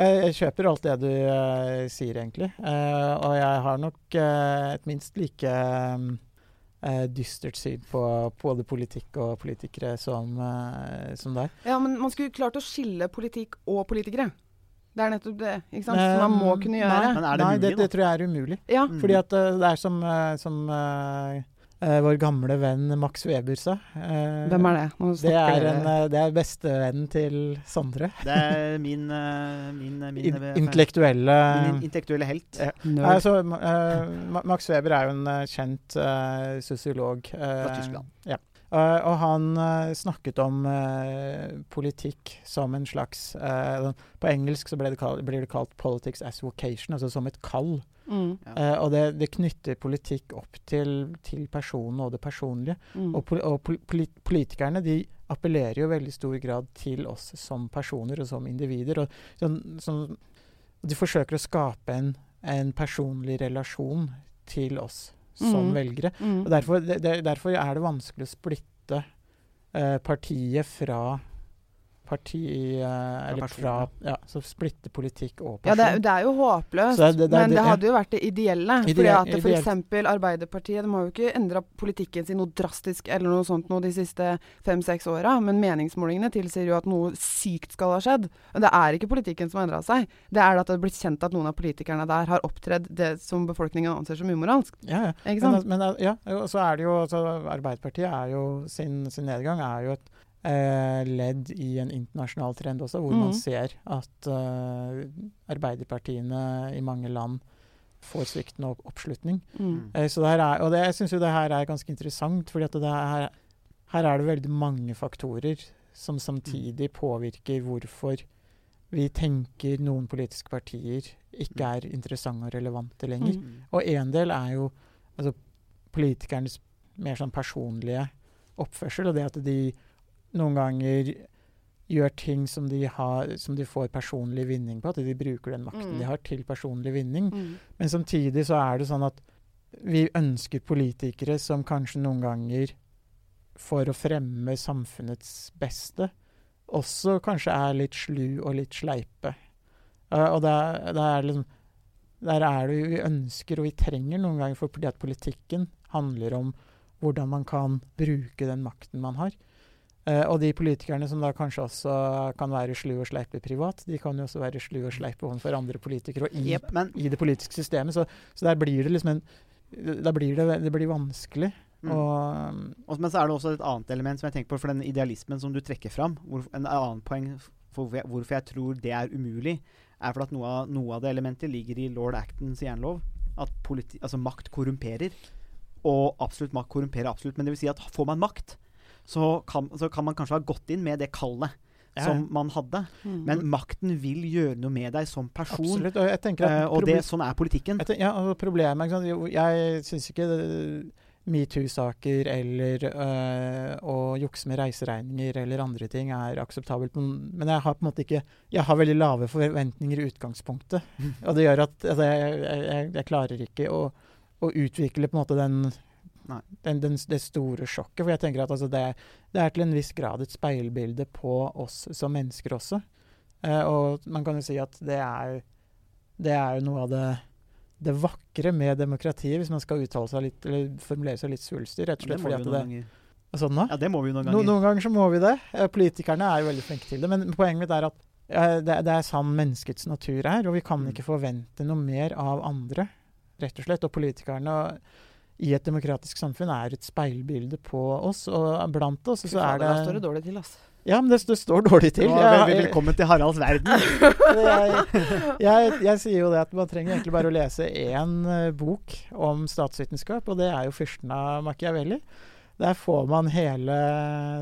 jeg, jeg kjøper alt det du uh, sier, egentlig. Uh, og jeg har nok eh, et minst like eh, dystert syn på både politikk og politikere som, eh, som deg.
ja, men man skulle klart å skille politikk og politikere. Det er nettopp det. ikke sant?
Eh,
Som man må kunne gjøre.
Nei,
Men er det
nei,
mulig,
det, det tror jeg er umulig.
Ja.
Mm.
Fordi at eh, det er som, eh, som eh, eh, vår gamle venn Max Weber sa. Uh,
Hvem er det?
Det er, en, uh, det er bestevennen til Sondre.
Det er min, min, min,
In
min
intellektuelle
intellektuelle helt.
Altså, ma- eh, Max Weber er jo en kjent uh, sosiolog.
Fra Tyskland.
Ja. Eh, og han uh, snakket om uh, politikk som en slags På engelsk så ble det kalt, blir det kalt 'politics as vocation', altså som et kall.
Mm.
Eh, og det, det knytter politikk opp til, til personen og det personlige.
mm.
Og pol og pol poli politikerne de appellerer jo i veldig stor grad til oss som personer og som individer. Og sånn, sånn, de forsøker å skape en, en personlig relasjon til oss som
Mm.
velgere.
Mm.
Og derfor, det, derfor er det vanskelig å splitte eh, partiet fra parti uh, Eller fra Ja, så splitte politikk og
Ja,
person.
det, er- det er jo håpløst.
Det- det-
men
det-
det hadde jo vært det ideelle. fordi
at
at for eksempel Arbeiderpartiet de har jo ikke endra politikken sin noe drastisk eller noe sånt noe de siste fem-seks åra, men meningsmålingene tilsier jo at noe sykt skal ha skjedd. Og det er ikke politikken som har endra seg. Det er at det har blitt kjent at noen av politikerne der har opptredd det som befolkningen anser som umoralsk.
Ja, ja.
Ikke sant?
men men ja, så er det jo altså, Arbeiderpartiet er jo sin, sin nedgang er jo et ledd i en internasjonal trend også, hvor man
Mhm.
ser at eh, arbeiderpartiene i mange land får sviktende opp oppslutning.
Mm.
Eh, så det her er, og det, jeg syns jo det her er ganske interessant, for her, her er det veldig mange faktorer som samtidig påvirker hvorfor vi tenker noen politiske partier ikke er interessante og relevante lenger.
Mm.
Og en del er jo altså, politikernes mer sånn personlige oppførsel, og det at de noen ganger gjør ting som de, har, som de får personlig vinning på. At de bruker den makten
Mm.
de har til personlig vinning.
Mm.
Men samtidig så er det sånn at vi ønsker politikere som kanskje noen ganger for å fremme samfunnets beste, også kanskje er litt slu og litt sleipe. Uh, og der, der er liksom Der er det vi ønsker og vi trenger noen ganger, for fordi at politikken handler om hvordan man kan bruke den makten man har. Eh, og de politikerne som da kanskje også kan være slu og sleipe privat, de kan jo også være slu og sleipe overfor andre politikere og i,
yep, men
i det politiske systemet. Så, så der blir det liksom en Da blir det, det blir vanskelig.
Mm.
Og
Og, men så er det også et annet element som jeg tenker på, for den idealismen som du trekker fram. Hvor, en annen poeng for hvorfor jeg, hvorfor jeg tror det er umulig, er for at noe av, noe av det elementet ligger i lord Actons jernlov. At politi, altså makt korrumperer. Og absolutt makt korrumperer absolutt. Men det vil si at får man makt, så kan, så kan man kanskje ha gått inn med det kallet
Ja,
som man hadde.
Mm.
Men makten vil gjøre noe med deg som person.
absolutt. Og jeg tenker at
uh, og det, sånn er politikken.
jeg tenker, ja, og problemet ikke sant, jo, Jeg syns ikke metoo-saker eller øh, å jukse med reiseregninger eller andre ting er akseptabelt. Men, men jeg har på en måte ikke Jeg har veldig lave forventninger i utgangspunktet. Og det gjør at altså, jeg, jeg, jeg, jeg klarer ikke å, å utvikle på en måte den,
Nei.
den, den, det store sjokket. For jeg tenker at altså, det, det er til en viss grad et speilbilde på oss som mennesker også. Eh, og man kan jo si at det er, det er jo noe av det det vakre med demokratiet, hvis man skal uttale seg litt, eller formulere seg litt svulstig. Rett og slett fordi at det. Sånn?
Ja, det må vi noen
No,
ganger.
noen ganger så må vi det. Eh, Politikerne er jo veldig flinke til det. Men poenget mitt er at eh, det, det er sann menneskets natur her, og vi kan
Mm.
ikke forvente noe mer av andre, rett og slett. Og politikerne i et demokratisk samfunn er et speilbilde på oss, og blant oss
Og
så er
det Da står
det
dårlig til, altså.
Ja, men det, det står dårlig til. Ja,
vel- velkommen til Haralds verden.
jeg, jeg, jeg sier jo det at man trenger egentlig bare å lese én eh, bok om statsvitenskap, og det er jo 'Fyrsten av Machiavelli'. Der får man hele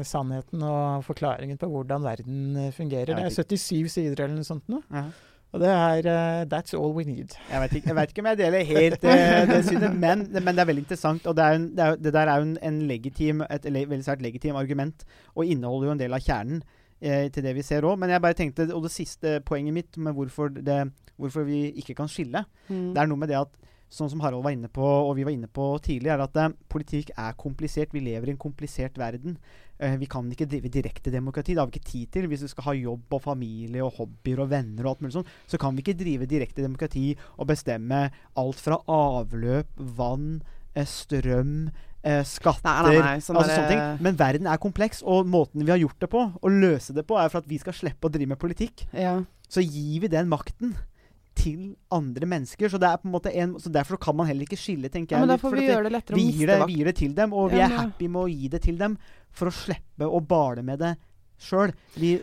sannheten og forklaringen på hvordan verden fungerer. Det er 77 sider eller noe sånt nå.
Ja.
Og det er uh, That's all we need.
Jeg vet, ikke, jeg vet ikke om jeg deler helt uh, det synet, men, men det er veldig interessant. Og det, er en, det, er, det der er jo en, en legitim, et le, veldig svært legitim argument, og inneholder jo en del av kjernen eh, til det vi ser òg. Men jeg bare tenkte, og det siste poenget mitt med hvorfor, det, hvorfor vi ikke kan skille,
Mm.
det er noe med det at Sånn som Harald var inne på, og vi var inne på tidlig, er at politikk er komplisert. Vi lever i en komplisert verden. Eh, vi kan ikke drive direkte demokrati. Det har vi ikke tid til. Hvis vi skal ha jobb og familie og hobbyer og venner og alt mulig sånt, så kan vi ikke drive direkte demokrati og bestemme alt fra avløp, vann, eh, strøm, eh, skatter
Nei, nei, nei. Sånn
altså sånne ting. Men verden er kompleks, og måten vi har gjort det på, å løse det på, er for at vi skal slippe å drive med politikk.
ja.
Så gir vi den makten til andre mennesker. Så, det er på en måte en, så derfor kan man heller ikke skille, tenker
ja, men da får vi gjøre det lettere å
vi
miste
det,
vakt.
vi gir det til dem, og vi
Ja,
er happy med å gi det til dem for å slippe å bale med det sjøl.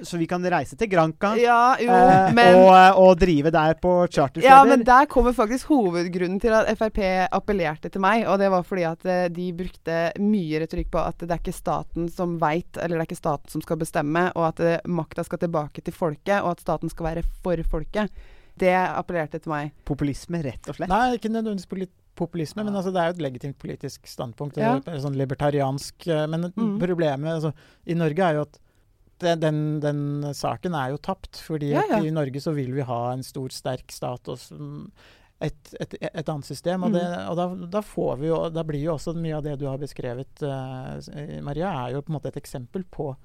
Så vi kan reise til Granca
Ja, jo,
eh,
men
og, og drive der på chartersteder.
Ja, men der kommer faktisk hovedgrunnen til at Frp appellerte til meg. Og det var fordi at eh, de brukte mye retorikk på at det er ikke staten som veit, eller det er ikke staten som skal bestemme, og at eh, makta skal tilbake til folket, og at staten skal være for folket. Det appellerte til meg.
Populisme, rett og slett.
Nei, ikke nødvendigvis populisme, men altså, det er jo et legitimt politisk standpunkt.
Ja.
Sånn libertariansk eh, Men
Mm.
problemet altså, i Norge er jo at den, den saken er jo tapt. Fordi
Ja, ja.
i Norge så vil vi ha en stor, sterk stat. Og et, et, et annet system. Og, det, og da, da får vi jo Da blir jo også mye av det du har beskrevet, eh, Maria, er jo på en måte et eksempel på,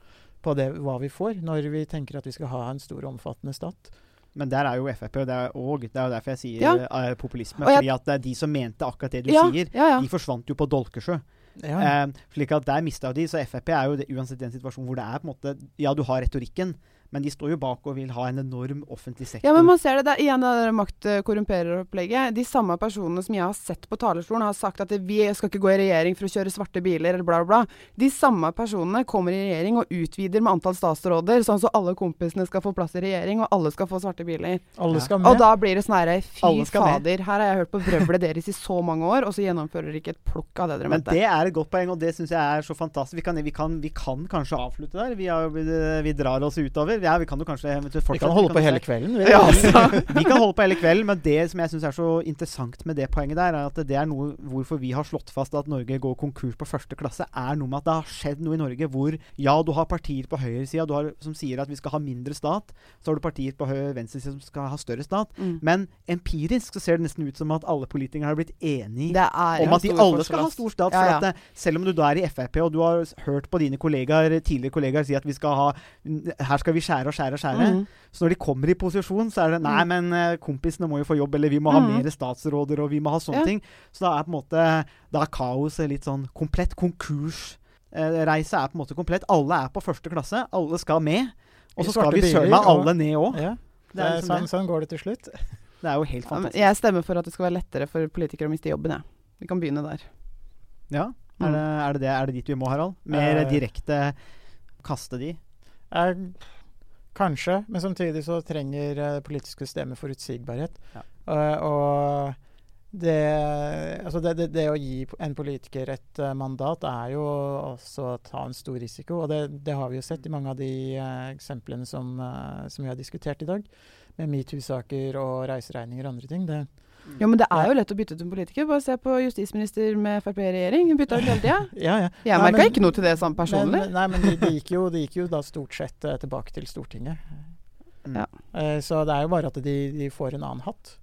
på det, hva vi får når vi tenker at vi skal ha en stor og omfattende stat.
Men der er jo Frp, og det er, og det er jo derfor jeg sier
Ja.
eh, populisme.
Jeg-
fordi at det er de som mente akkurat det du
Ja,
sier,
ja, ja.
de forsvant jo på Dolkesjø.
Ja.
Eh, slik at der mista de. Så Frp er jo det, uansett den situasjonen hvor det er på en måte Ja, du har retorikken, men de står jo bak og vil ha en enorm offentlig sektor.
Ja, men man ser det. Det er igjen det makt eh, korrumperer-opplegget. De samme personene som jeg har sett på talerstolen, har sagt at vi skal ikke gå i regjering for å kjøre svarte biler, eller bla, bla, bla. De samme personene kommer i regjering og utvider med antall statsråder, sånn så alle kompisene skal få plass i regjering, og alle skal få svarte biler.
Alle skal med.
Og da blir det sånn herre Fy fader, her har jeg hørt på vrøvlet deres i så mange år, og så gjennomfører dere ikke et plukk av det dere mente.
Men det er et godt poeng, og det syns jeg er så fantastisk. Vi kan, vi, kan, vi kan kanskje avslutte der. Vi, har, vi, vi drar oss utover. Ja, vi kan jo kanskje fortsette.
Vi kan holde på hele kvelden. Vi.
Ja, altså, vi kan holde på hele kvelden, men det som jeg syns er så interessant med det poenget der, er at det er noe hvorfor vi har slått fast at Norge går konkurs på første klasse, er noe med at det har skjedd noe i Norge hvor ja, du har partier på høyresida som sier at vi skal ha mindre stat, så har du partier på venstresida som skal ha større stat.
Mm.
Men empirisk så ser det nesten ut som at alle politikere har blitt enige
er
om at de alle skal ha stor stat.
Ja, ja.
at selv om du da er i Frp, og du har hørt på dine kollegaer, tidligere kollegaer si at vi skal ha Her skal vi skjære og skjære og skjære.
Mm.
Så når de kommer i posisjon, så er det Nei,
Mm.
men eh, kompisene må jo få jobb, eller vi må ha
mm.
mer statsråder, og vi må ha sånne
Ja.
ting. Så da er på en måte Da er kaoset litt sånn komplett. Konkursreise er på en måte komplett. Alle er på første klasse. Alle skal med. Og så skal vi søren meg alle ned òg.
Ja.
Det
Det-
liksom
sånn, sånn går det til slutt.
Det er jo helt fantastisk.
Jeg stemmer for at det skal være lettere for politikere å miste jobben, jeg. Vi kan begynne der.
Ja. Er
Mm.
det, er, det det? er det dit vi må, Harald? Mer
Eh.
direkte kaste de?
Eh, kanskje, men samtidig så trenger eh, det politiske systemet forutsigbarhet.
Ja.
Uh, og det, altså det, det, det å gi en politiker et eh, mandat er jo også å ta en stor risiko. Og det, det har vi jo sett i mange av de uh, eksemplene som, som vi har diskutert i dag. Med metoo-saker og reiseregninger og andre ting. Det,
Jo, men det er jo lett å bytte ut en politiker. Bare se på justisminister med Frp i regjering. Hun bytta ut hele tida.
ja, ja.
Jeg merka ikke noe til det sånn personlig.
Men, nei, men det de, gikk jo, de gikk jo da stort sett eh, tilbake til Stortinget.
Mm.
Ja.
Eh, så det er jo bare at de, de får en annen hatt.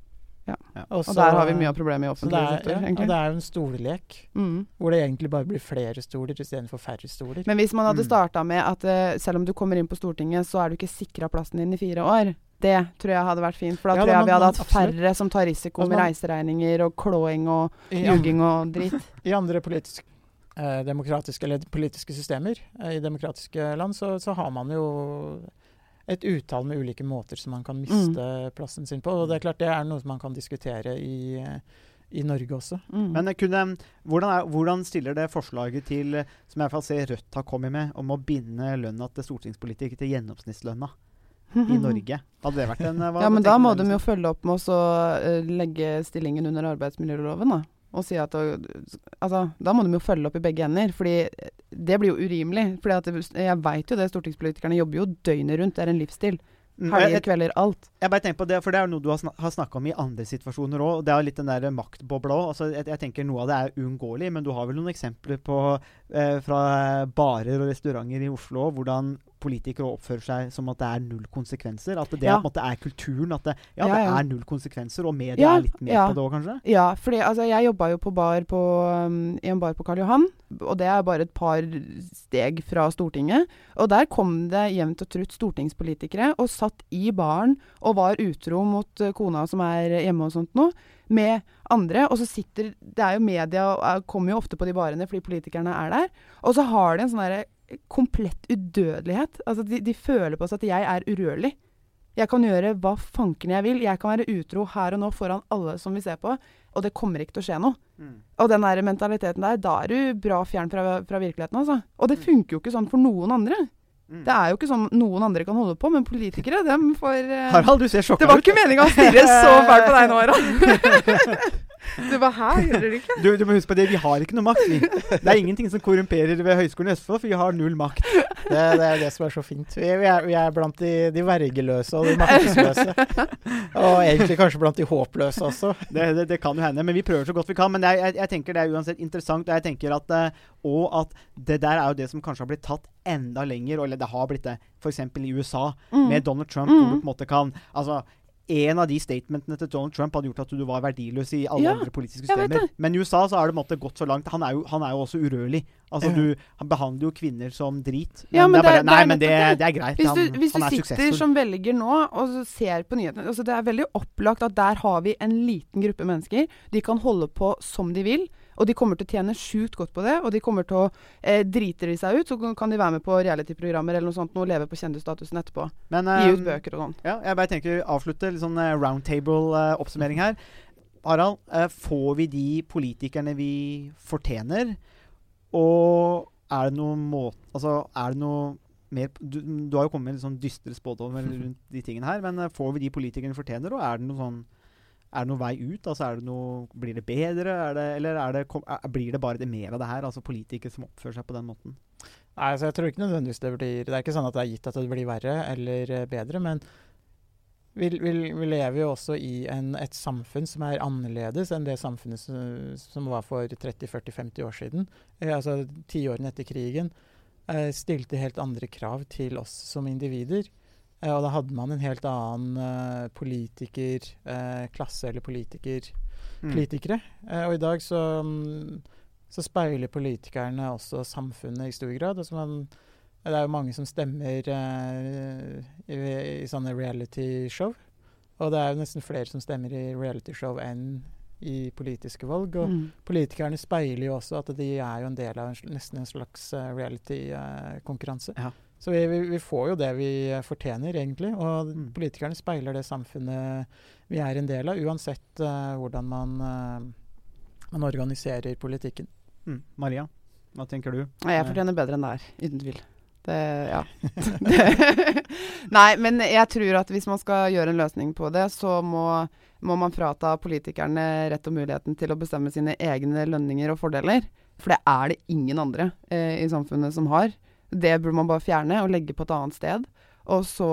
Ja.
Ja.
Og
så-
der har vi mye av problemet i offentlig sektor,
ja, og det er jo en stolelek,
Mm.
hvor det egentlig bare blir flere stoler istedenfor færre stoler.
Men hvis man hadde
Mm.
starta med at uh, selv om du kommer inn på Stortinget, så er du ikke sikra plassen din i fire år. Det tror jeg hadde vært fint. For da
Ja,
tror jeg
man-
vi hadde hatt
absolutt.
færre som tar risiko med reiseregninger og klåing og ljuging og drit.
I andre politiske, eh, demokratiske, eller politiske systemer eh, i demokratiske land, så, så har man jo et utall med ulike måter som man kan miste
Mm.
plassen sin på. Og det er klart det er noe som man kan diskutere i, eh, i Norge også.
Mm.
Men kunne, hvordan, er, hvordan stiller det forslaget til, eh, som jeg i hvert fall ser Rødt har kommet med, om å binde lønna til stortingspolitikere til gjennomsnittslønna i Norge? Hadde det vært en eh,
Ja, men da må de jo følge opp med å eh, legge stillingen under arbeidsmiljøloven, da. Og si at Altså, da må de jo følge opp i begge ender. Fordi det blir jo urimelig. Fordi jeg veit jo det, stortingspolitikerne jobber jo døgnet rundt. Det er en livsstil.
Mm,
Helger, kvelder, alt.
jeg bare tenker på det, for det er noe du har, snak har snakka om i andre situasjoner òg. Det er litt den der maktbobla òg. Altså, jeg, jeg tenker noe av det er uunngåelig, men du har vel noen eksempler på eh, fra barer og restauranter i Oslo hvordan politikere oppfører seg som at det er null konsekvenser. At det
Ja.
på en måte er kulturen. At det, ja,
Ja,
det er null konsekvenser, og media er litt med på det òg, kanskje?
Ja, for altså, jeg jobba jo på bar på, um, i en bar på Karl Johan, og det er bare et par steg fra Stortinget. Og der kom det jevnt og trutt stortingspolitikere og satt i baren og var utro mot uh, kona som er hjemme og sånt noe, med andre. Og så sitter Det er jo media og er, kommer jo ofte på de barene fordi politikerne er der. Og så har de en sånn derre komplett udødelighet. Altså de, de føler på seg at jeg er urørlig. Jeg kan gjøre hva fanken jeg vil. Jeg kan være utro her og nå foran alle som vi ser på. Og det kommer ikke til å skje noe. Og den der mentaliteten der, da er du bra fjern fra, fra virkeligheten, altså. Og det funker jo ikke sånn for noen andre.
Mm.
Det er jo ikke sånn noen andre kan holde på, men politikere, dem får uh,
Harald, du ser sjokka
Det var ikke meninga å stirre så fælt på deg nå, Harald. Du bare her, gjør dere ikke?
Du, du må huske på det, vi har ikke noe makt. Vi. Det er ingenting som korrumperer ved Høgskolen i Østfold, for vi har null makt.
Det, det er det som er så fint. Vi, vi, er, vi er blant de, de vergeløse og de maktesløse. Og egentlig kanskje blant de håpløse også.
Det, det, det kan jo hende, men vi prøver så godt vi kan. Men jeg, jeg, jeg tenker det er uansett interessant. Og jeg tenker at, eh, og at det der er jo det som kanskje har blitt tatt enda lenger, eller det har blitt det, f.eks. i USA
Mm.
med Donald Trump,
Mm.
hvor du på en måte kan Altså, en av de statementene til Donald Trump hadde gjort at du var verdiløs i alle
Ja,
andre politiske systemer. Men i USA så har det måte gått så langt. Han er jo, han er jo også urørlig. Altså,
Ja.
du, han behandler jo kvinner som drit.
Ja, men
det er bare
det
Nei,
er
men det,
det.
er greit.
Hvis
han,
du, hvis du
han er
sitter som velger nå og ser på nyhetene altså Det er veldig opplagt at der har vi en liten gruppe mennesker. De kan holde på som de vil. Og de kommer til å tjene sjukt godt på det. Og de kommer til å eh, Driter de seg ut, så kan de være med på reality-programmer eller noe sånt og leve på kjendisstatusen etterpå.
Men,
Gi ut
eh,
bøker og sånn.
Ja, jeg bare tenker avslutte litt sånn eh, roundtable-oppsummering her. Harald, eh, får vi de politikerne vi fortjener? Og er det noe måte Altså, er det noe mer Du, du har jo kommet med litt sånn dystre spådommer rundt de tingene her, men eh, får vi de politikerne vi fortjener, og er det noe sånn er det noen vei ut? Altså, det noe, blir det bedre, det, eller er det, kom, er, blir det bare det mer av det her? Altså politikere som oppfører seg på den måten?
Nei, altså jeg tror ikke nødvendigvis det blir Det er ikke sånn at det er gitt at det blir verre eller eh, bedre, men vi, vi, vi lever jo også i en, et samfunn som er annerledes enn det samfunnet som, som var for 30-40-50 år siden. Eh, altså tiårene etter krigen eh, stilte helt andre krav til oss som individer. Eh, og da hadde man en helt annen eh, politiker, eh, eller politiker,
Mm.
politikere. Eh, og i dag så, mm, så speiler politikerne også samfunnet i stor grad. Altså man, det er jo mange som stemmer i, i sånne reality-show. Og det er jo nesten flere som stemmer i reality-show enn i politiske valg. Og
Mm.
politikerne speiler jo også at de er jo en del av en, nesten en slags reality-konkurranse.
Ja.
Så vi, vi, vi får jo det vi fortjener, egentlig. Og
Mm.
politikerne speiler det samfunnet vi er en del av, uansett uh, hvordan man, uh, man organiserer politikken.
Mm. Maria, hva tenker du?
Jeg
Eh,
fortjener bedre enn det her, uten tvil. Det, ja. nei, men jeg tror at hvis man skal gjøre en løsning på det, så må, må man frata politikerne rett og muligheten til å bestemme sine egne lønninger og fordeler. For det er det ingen andre eh, i samfunnet som har. Det burde man bare fjerne og legge på et annet sted. Og så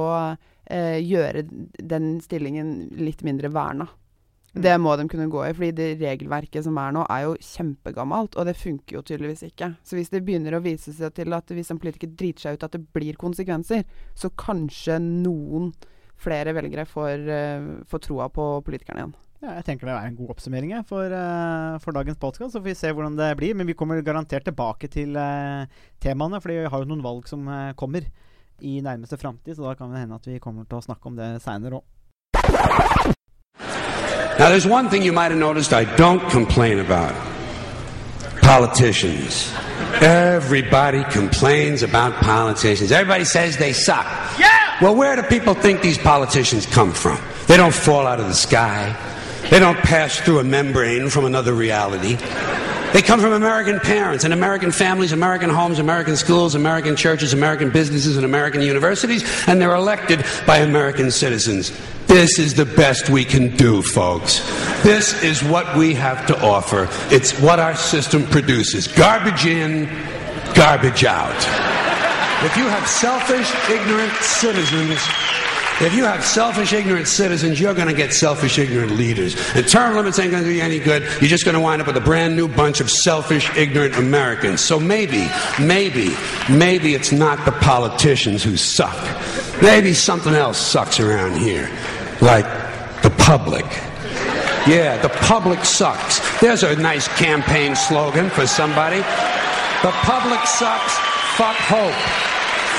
eh, gjøre den stillingen litt mindre verna. Det må de kunne gå i, fordi det regelverket som er nå, er jo kjempegammelt, og det funker jo tydeligvis ikke. Så hvis det begynner å vise seg til at hvis en politiker driter seg ut, at det blir konsekvenser, så kanskje noen flere velgere får, eh, får troa på politikerne igjen.
Ja, jeg tenker det er en god oppsummering for, eh, for dagens podkast. Så får vi se hvordan det blir. Men vi kommer garantert tilbake til eh, temaene, for vi har jo noen valg som eh, kommer i nærmeste framtid. Så da kan det hende at vi kommer til å snakke om det seinere òg.
Now, there's one thing you might have noticed I don't complain about politicians. Everybody complains about politicians. Everybody says they suck. Yeah! Well, where do people think these politicians come from? They don't fall out of the sky, they don't pass through a membrane from another reality. They come from American parents and American families, American homes, American schools, American churches, American businesses, and American universities, and they're elected by American citizens. This is the best we can do, folks. This is what we have to offer. It's what our system produces garbage in, garbage out. If you have selfish, ignorant citizens, if you have selfish, ignorant citizens, you're going to get selfish, ignorant leaders. And term limits ain't going to do you any good. You're just going to wind up with a brand new bunch of selfish, ignorant Americans. So maybe, maybe, maybe it's not the politicians who suck. Maybe something else sucks around here. Like the public. Yeah, the public sucks. There's a nice campaign slogan for somebody. The public sucks. Fuck hope.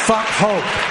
Fuck hope.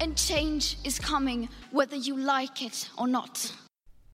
And change is coming whether you like it or not.